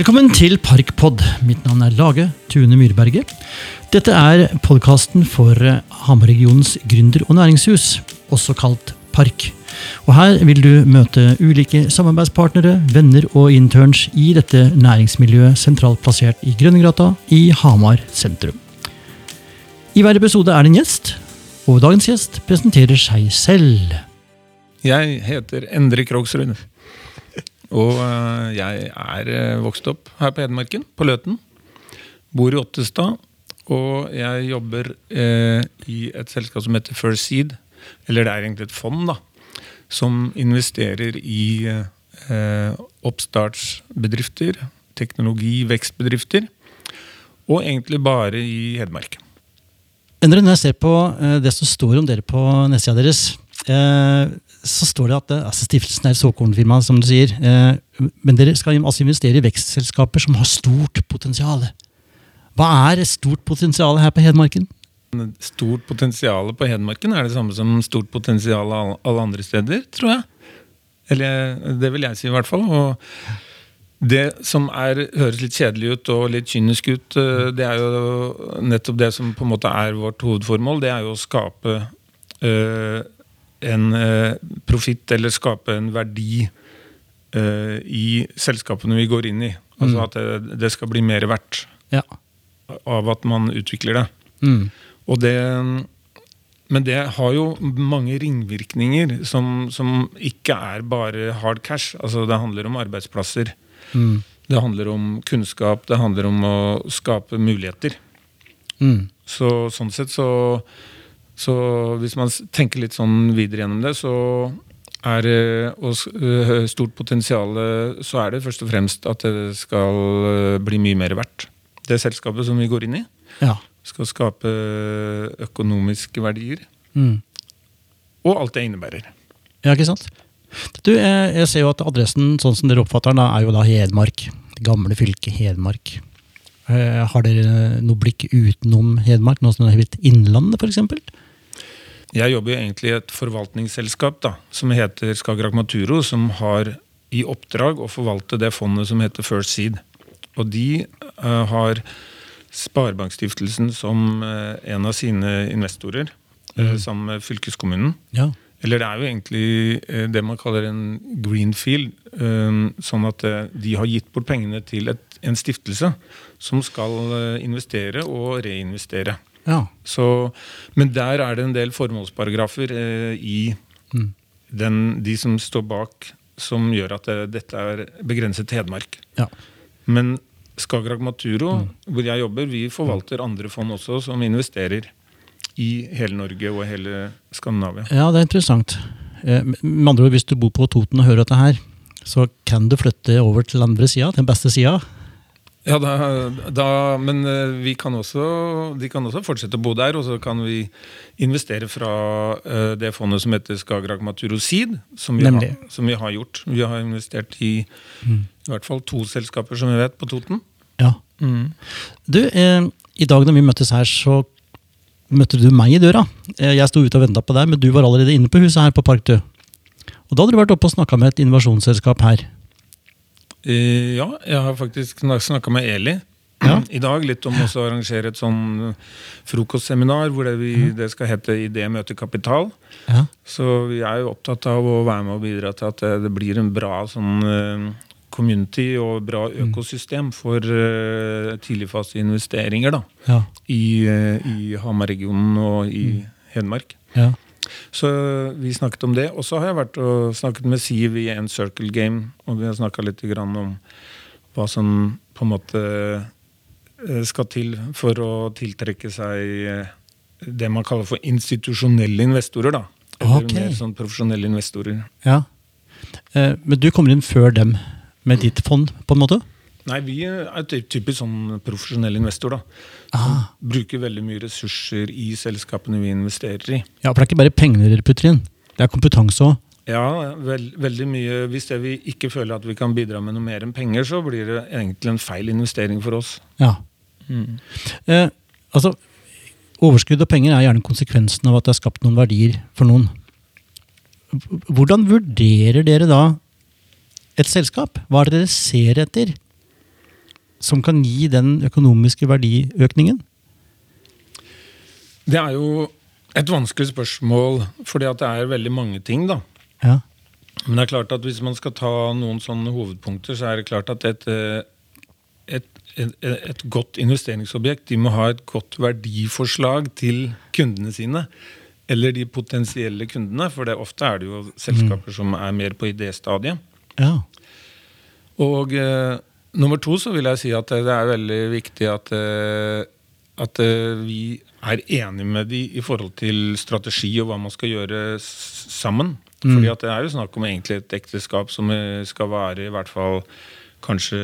Velkommen til Parkpod. Mitt navn er Lage Tune Myrberget. Dette er podkasten for eh, Hamar-regionens gründer- og næringshus, også kalt Park. Og Her vil du møte ulike samarbeidspartnere, venner og interns i dette næringsmiljøet sentralt plassert i Grønnegrata i Hamar sentrum. I hver episode er det en gjest, og dagens gjest presenterer seg selv. Jeg heter Endre Krogsrud. Og øh, jeg er øh, vokst opp her på Hedmarken, på Løten. Bor i Ottestad. Og jeg jobber eh, i et selskap som heter First Seed. Eller det er egentlig et fond, da. Som investerer i eh, oppstartsbedrifter, teknologi, vekstbedrifter. Og egentlig bare i Hedmark. Endre, når jeg ser på eh, det som står om dere på nettsida deres, eh, så står det at eh, altså stiftelsen er et såkornfirma, som du sier. Men dere skal altså investere i vekstselskaper som har stort potensial. Hva er stort potensial her på Hedmarken? Stort potensial på Hedmarken er det samme som stort potensial alle andre steder, tror jeg. Eller det vil jeg si, i hvert fall. Og det som er, høres litt kjedelig ut og litt kynisk ut, eh, det er jo nettopp det som på en måte er vårt hovedformål. Det er jo å skape øh, en øh, profitt eller skape en verdi øh, i selskapene vi går inn i. Altså Mm. at det, det skal bli mer verdt Ja. av at man utvikler det. Mm. Og det men det har jo mange ringvirkninger som, som ikke er bare hard cash. Altså Det handler om arbeidsplasser. Mm. Det handler om kunnskap. Det handler om å skape muligheter. Mm. Så sånn sett så, så Hvis man tenker litt sånn videre gjennom det, så er det og øh, stort potensial Så er det først og fremst at det skal bli mye mer verdt. Det selskapet som vi går inn i, Ja. skal skape økonomiske verdier. Mm. Og alt det innebærer. ja, ikke sant? Du, jeg, jeg ser jo at adressen, sånn som dere oppfatter den, er jo da Hedmark. Det gamle fylket Hedmark. Eh, har dere noe blikk utenom Hedmark, noe som har blitt Innlandet f.eks.? Jeg jobber jo egentlig i et forvaltningsselskap da, som heter Skagerrak Maturo, som har i oppdrag å forvalte det fondet som heter First Seed. Og de uh, har Sparebankstiftelsen som uh, en av sine investorer, eh, sammen med fylkeskommunen. Ja. Eller det er jo egentlig eh, det man kaller en greenfield. eh, Sånn at eh, de har gitt bort pengene til et, en stiftelse som skal investere og reinvestere. ja. Så, men der er det en del formålsparagrafer i Mm. den, de som står bak, som gjør at det, dette er begrenset til Hedmark. ja. Men Skagerrak Maturo, Mm. hvor jeg jobber, vi forvalter andre fond også, som investerer i hele Norge og hele Skandinavia. Ja, det er interessant. Eh, Med andre ord, hvis du bor på Toten og hører dette her, så kan du flytte over til andre sida, den beste sida. Ja, da, da, men eh, vi kan også, de kan også fortsette å bo der, og så kan vi investere fra eh, det fondet som heter Skagerrak Maturosid, som vi, har, som vi har gjort. Vi har investert i i hvert fall to selskaper, som vi vet, på Toten. Ja. Du, eh, i dag når vi møttes her, så møtte du meg i døra. Eh, jeg sto ute og venta på deg, men du var allerede inne på huset her på Park, du. Og da hadde du vært oppe og snakka med et innovasjonsselskap her. Eh, ja, jeg har faktisk snakka med Eli Ja. i dag litt om å arrangere et sånn frokostseminar hvor det, vi, det skal hete Idé møter kapital. Ja. Så vi er jo opptatt av å være med og bidra til at det, blir en bra sånn eh, community og bra økosystem for uh, tidligfaseinvesteringer da, Ja. i, uh, i Hamar-regionen og i Hedmark. ja. Så vi snakket om det. Og så har jeg vært og snakket med Siv i en Circle Game, og vi har snakka litt grann om hva som på en måte eh, skal til for å tiltrekke seg eh, det man kaller for institusjonelle investorer. da. Eller okay. mer sånn profesjonelle investorer. ja. Eh, men du kommer inn før dem med ditt fond, på en måte? Nei, vi er typisk sånn profesjonell investor. da. Ah. Bruker veldig mye ressurser i selskapene vi investerer i. Ja, for det er ikke bare penger dere putter inn. Det er kompetanse òg. Ja, veld, veldig mye. Hvis vi ikke føler at vi kan bidra med noe mer enn penger, så blir det egentlig en feil investering for oss. Ja. Eh, altså, overskudd og penger er gjerne konsekvensen av at det er skapt noen verdier for noen. Hvordan vurderer dere da et selskap? Hva er det dere ser etter som kan gi den økonomiske verdiøkningen? Det er jo et vanskelig spørsmål, fordi at det er veldig mange ting, da. Ja. Men det er klart at hvis man skal ta noen sånne hovedpunkter, så er det klart at et, eh, et, et, et godt investeringsobjekt de må ha et godt verdiforslag til kundene sine. Eller de potensielle kundene, for det, ofte er det jo selskaper som er mer på idéstadiet. Ja. Og eh, nummer to så vil jeg si at det er veldig viktig at, eh, at eh, vi er enige med de i forhold til strategi og hva man skal gjøre sammen. sammen. Fordi at det er jo snakk om egentlig et ekteskap som eh, skal vare i hvert fall kanskje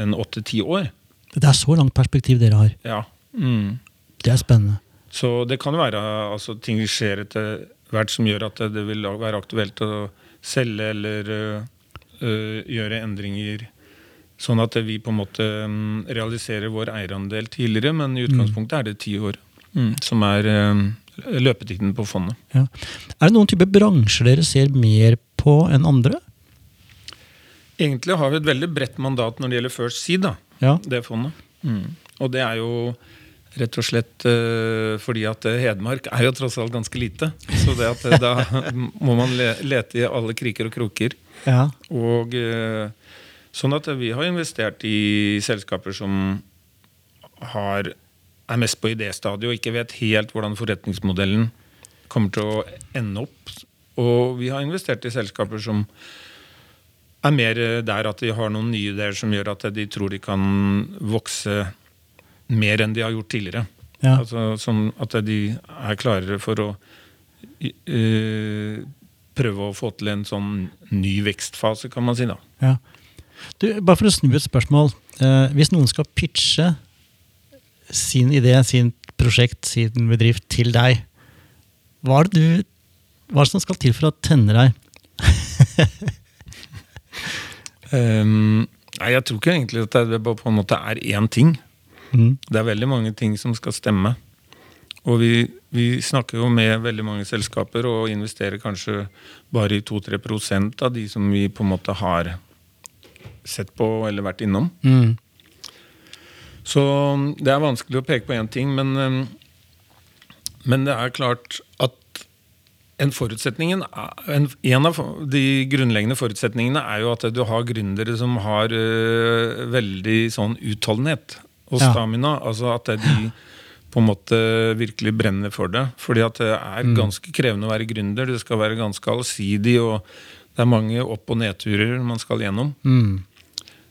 en åtte-ti år. Det er så langt perspektiv dere har. Ja. Mm. Det er spennende. Så det kan være altså, ting skjer etter hvert som gjør at det vil være aktuelt å selge eller øh, gjøre endringer. Sånn at vi på en måte mm, realiserer vår eierandel tidligere, men i utgangspunktet er det ti år. Mm, som er øh, løpetiden på fondet. Ja. Er det noen type bransjer dere ser mer på enn andre? Egentlig har vi et veldig bredt mandat når det gjelder First Seed, Ja. det fondet. Mm. Og det er jo rett og slett øh, fordi at Hedmark er jo tross alt ganske lite. Så det at da må man le lete i alle kriker og kroker. Ja. Og øh, sånn at vi har investert i selskaper som har, er mest på idéstadiet og ikke vet helt hvordan forretningsmodellen kommer til å ende opp. Og vi har investert i selskaper som er mer eh, der at de har noen nye ideer som gjør at de tror de kan vokse mer enn de har gjort tidligere. Ja. Altså sånn at de er klarere for å eh, prøve å få til en sånn ny vekstfase, kan man si. da. ja. Du, bare for å snu et spørsmål. Eh, hvis noen skal pitche sin idé, sin prosjekt, sin bedrift til deg, hva er det du hva er det som skal til for å tenne deg? um, nei, Jeg tror ikke egentlig at det på en måte er én ting. Mm. Det er veldig mange ting som skal stemme. Og vi, vi snakker jo med veldig mange selskaper og investerer kanskje bare i 2-3% av de som vi på en måte har sett på eller vært innom. Mm. Så det er vanskelig å peke på én ting, men, ehm, men det er klart at en, en, en av de grunnleggende forutsetningene er jo at du har gründere som har øh, veldig sånn utholdenhet og Ja. stamina. Altså at de på en måte virkelig brenner for det. Fordi at det er ganske krevende å være gründer. Det skal være ganske allsidig, og det er mange opp- og nedturer man skal gjennom. Mm.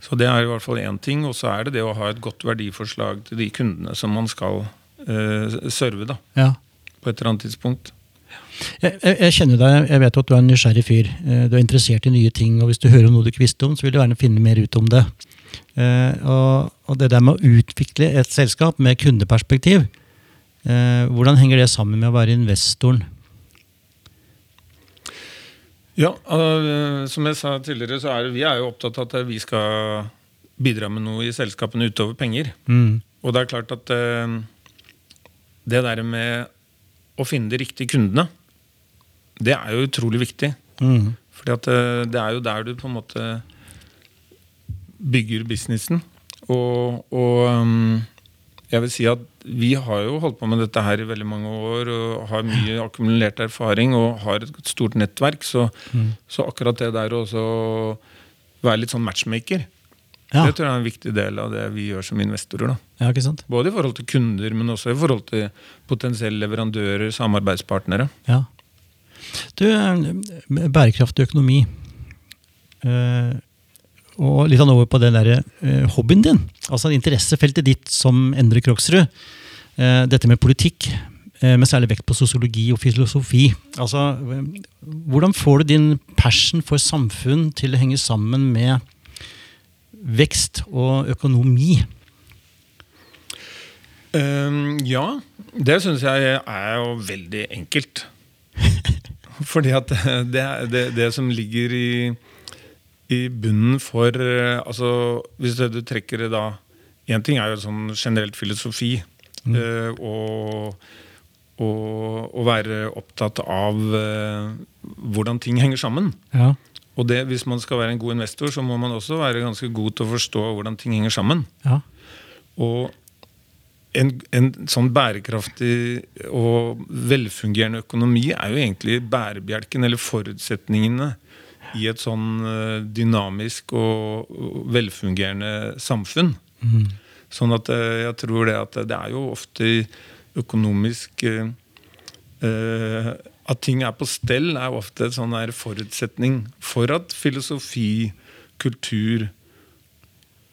Så det er i hvert fall én ting. Og så er det det å ha et godt verdiforslag til de kundene som man skal eh, serve da, Ja. på et eller annet tidspunkt. Jeg, jeg, jeg kjenner deg, jeg vet at du er en nysgjerrig fyr. Eh, Du er interessert i nye ting, og hvis du hører om noe du ikke visste om, så vil du gjerne finne mer ut om det. Eh, og, og det der med å utvikle et selskap med kundeperspektiv, eh, hvordan henger det sammen med å være investoren? Ja, eh, som jeg sa tidligere, så er vi er jo opptatt av at vi skal bidra med noe i selskapene utover penger. Mm. Og det er klart at det der med å finne de riktige kundene, det er jo utrolig viktig. Mm. Fordi at det er jo der du på en måte bygger businessen. Og, og um, jeg vil si at vi har jo holdt på med dette her i veldig mange år og har mye akkumulert erfaring og har et stort nettverk. Så, så akkurat det der å være litt sånn matchmaker, Ja. det tror jeg er en viktig del av det vi gjør som investorer. da. ja, ikke sant? Både i forhold til kunder, men også i forhold til potensielle leverandører, samarbeidspartnere. Ja. Du, eh, bærekraftig økonomi. Eh, og litt av over på den der, eh, hobbyen din, altså interessefeltet ditt som Endre Kroksrud. Eh, dette med politikk, eh, med særlig vekt på sosiologi og filosofi. Altså, hvordan får du din passion for samfunn til å henge sammen med vekst og økonomi? Ehm, ja, det syns jeg er jo veldig enkelt. Fordi at det, det, det som ligger i, i bunnen for eh, Altså, hvis du trekker det da Én ting er jo sånn generelt filosofi. eh, og, og å være opptatt av eh, hvordan ting henger sammen. Ja. Og det, hvis man skal være en god investor, så må man også være ganske god til å forstå hvordan ting henger sammen. Ja. Og en, en sånn bærekraftig og velfungerende økonomi er jo egentlig bærebjelken, eller forutsetningene, i et sånn eh, dynamisk og velfungerende samfunn. Sånn at eh, jeg tror det at det er jo ofte økonomisk eh, eh, At ting er på stell, er ofte en sånn forutsetning for at filosofi, kultur,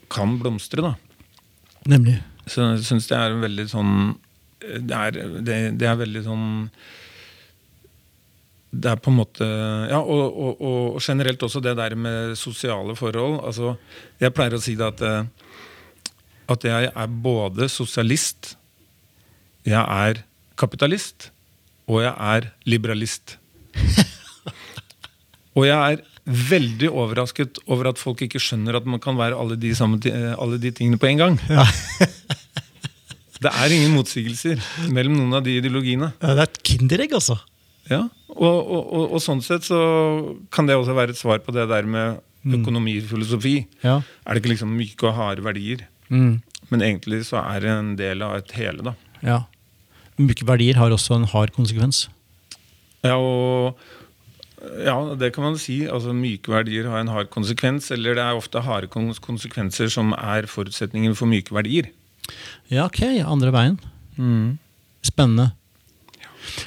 kan blomstre. da. Nemlig. Så jeg syns det er veldig sånn det er, det, det er veldig sånn Det er på en måte Ja, og, og, og generelt også det der med sosiale forhold. Altså, jeg pleier å si det at eh, at jeg er både sosialist, jeg er kapitalist, og jeg er liberalist. og jeg er veldig overrasket over at folk ikke skjønner at man kan være alle de, samme, alle de tingene på en gang. Det er ingen motsigelser mellom noen av de ideologiene. Det er et kinderegg, altså. Ja, og, og, og, og sånn sett så kan det også være et svar på det der med økonomifilosofi. Ja. Er det ikke liksom myke og harde verdier? Mm. Men egentlig så er det en del av et hele, da. ja. Myke verdier har også en hard konsekvens. Ja, og ja, det kan man si. Altså Myke verdier har en hard konsekvens, eller det er ofte harde konsekvenser som er forutsetningen for myke verdier. Ja, ok. Andre veien. Spennende.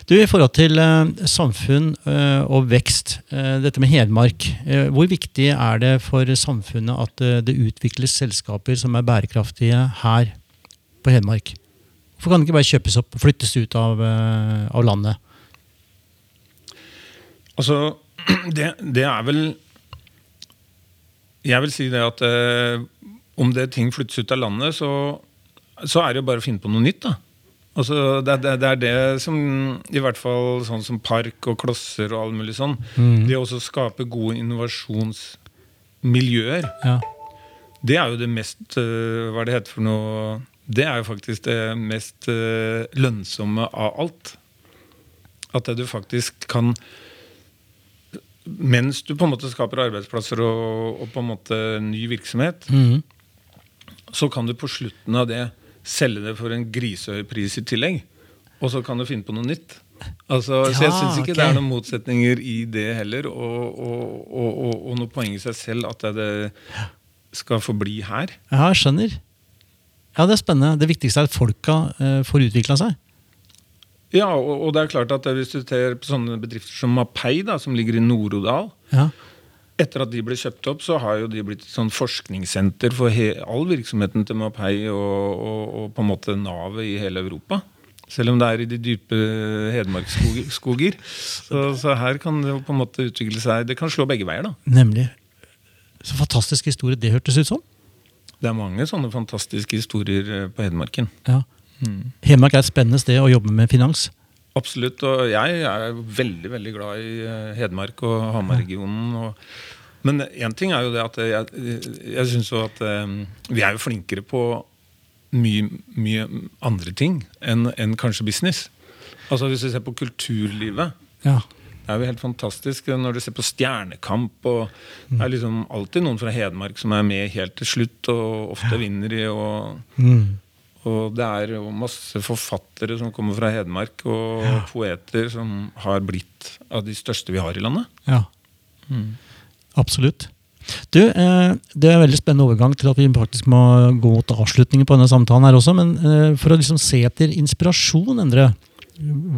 Du, I forhold til eh, samfunn eh, og vekst, eh, dette med Hedmark. Hvor viktig er det for samfunnet at det utvikles selskaper som er bærekraftige her på Hedmark? Hvorfor kan det ikke bare kjøpes opp og flyttes ut av, av landet? Altså, det, det er vel Jeg vil si det at eh, om det ting flyttes ut av landet, så, så er det jo bare å finne på noe nytt. da. Altså, det, det, det er det som i hvert fall sånn som park og klosser og all mulig sånn. Det å også skape gode innovasjonsmiljøer. Ja. Det er jo det mest eh, Hva er det heter for noe Det er jo faktisk det mest eh, lønnsomme av alt. At du faktisk kan Mens du på en måte skaper arbeidsplasser og, og på en måte ny virksomhet, mm. så kan du på slutten av det selge det for en grisehøy pris i tillegg. Og så kan du finne på noe nytt. Altså, så jeg Ja, syns ikke okay. det er noen motsetninger i det heller. Og, og, og, og, noe poeng i seg selv at det skal forbli her. Ja, jeg skjønner. Ja, det er spennende. Det viktigste er at folka eh, får utvikla seg. Ja, og, og det er klart at hvis du ser på sånne bedrifter som Mapei, da, som ligger i Nord-Odal Ja. Etter at de ble kjøpt opp, så har jo de blitt et sånn forskningssenter for all virksomheten til Mapei og, og, og på en måte navet i hele Europa. Selv om det er i de dype hedmarksskoger. Så, så her kan det på en måte utvikle seg Det kan slå begge veier, da. Nemlig. Så fantastisk historie det hørtes ut som. Det er mange sånne fantastiske historier eh, på Hedmarken. Ja. Hedmark er et spennende sted å jobbe med finans. Absolutt. Og jeg er veldig veldig glad i eh, Hedmark og Hamar-regionen. Men én ting er jo det at jeg, jeg syns jo at eh, vi er jo flinkere på mye, mye andre ting enn enn kanskje business. Altså Hvis du ser på kulturlivet, Ja. det er jo helt fantastisk når du ser på Stjernekamp. og Det er liksom alltid noen fra Hedmark som er med helt til slutt og ofte vinner i. og Mm. Og det er masse forfattere som kommer fra Hedmark, og poeter som har blitt av de største vi har i landet. ja. Absolutt. Du, eh, Det er en veldig spennende overgang til at vi faktisk må gå mot avslutningen på denne samtalen. her også, Men eh, for å liksom se etter inspirasjon, Endre,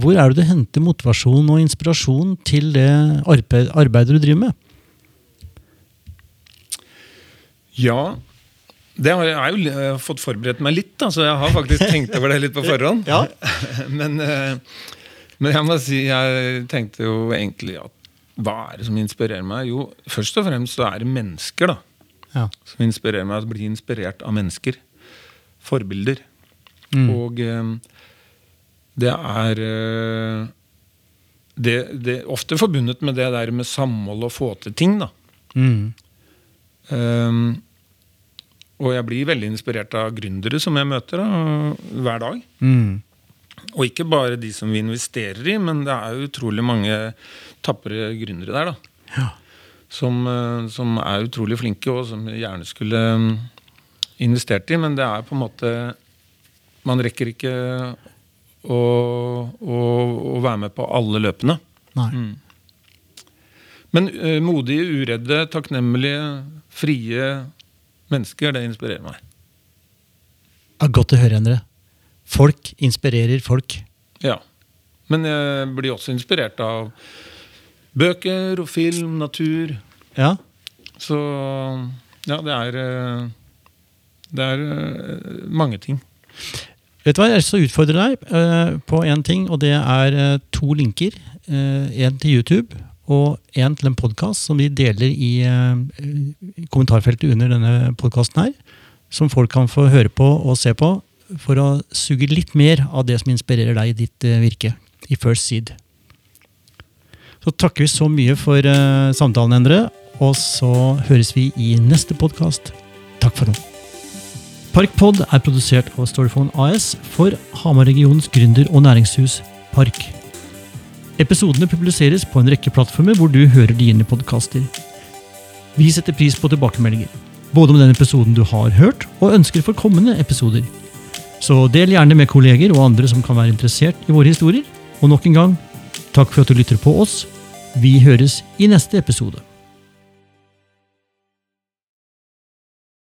hvor er det du henter motivasjon og inspirasjon til det arbeidet du driver med? Ja, det har jeg, har jo fått forberedt meg litt, da, så jeg har faktisk tenkt over det litt på forhånd. Ja. men, eh, men jeg må si, jeg tenkte jo egentlig at hva er det som inspirerer meg? Jo, først og fremst så er det mennesker, da. Ja. som inspirerer meg. Å bli inspirert av mennesker. Forbilder. Mm. Og eh, det er eh, det, det ofte forbundet med det der med samhold og få til ting, da. Mm. Um, og jeg blir veldig inspirert av gründere som jeg møter da, hver dag. Mm. Og ikke bare de som vi investerer i, men det er utrolig mange tapre gründere der. da. Ja. Som, eh, som er utrolig flinke, og som jeg gjerne skulle mm, investert i. Men det er på en måte Man rekker ikke å, å, å være med på alle løpene. Nei. Men uh, modige, uredde, takknemlige, frie mennesker, det inspirerer meg. Ja, godt å høre, Endre. Folk inspirerer folk. Ja. Men jeg blir også inspirert av bøker og film, natur. Ja. Så ja, det er eh, Det er eh, mange ting. Vet du hva, Jeg skal utfordre deg eh, på én ting, og det er to linker. Én til YouTube og én til en podkast som vi deler i eh, kommentarfeltet under denne podkasten her. Som folk kan få høre på og se på for å suge litt mer av det som inspirerer deg i ditt eh, virke i First Seed. Så takker vi så mye for eh, samtalen, Endre, og så høres vi i neste podkast. Takk for nå. Parkpod er produsert av Storyphone AS for Hamar-regionens gründer- og næringshus Park. Episodene publiseres på en rekke plattformer hvor du hører dine podkaster. Vi setter pris på tilbakemeldinger, både om den episoden du har hørt, og ønsker for kommende episoder. Så del gjerne med kolleger og andre som kan være interessert i våre historier. Og nok en gang, takk for at du lytter på oss. Vi høres i neste episode.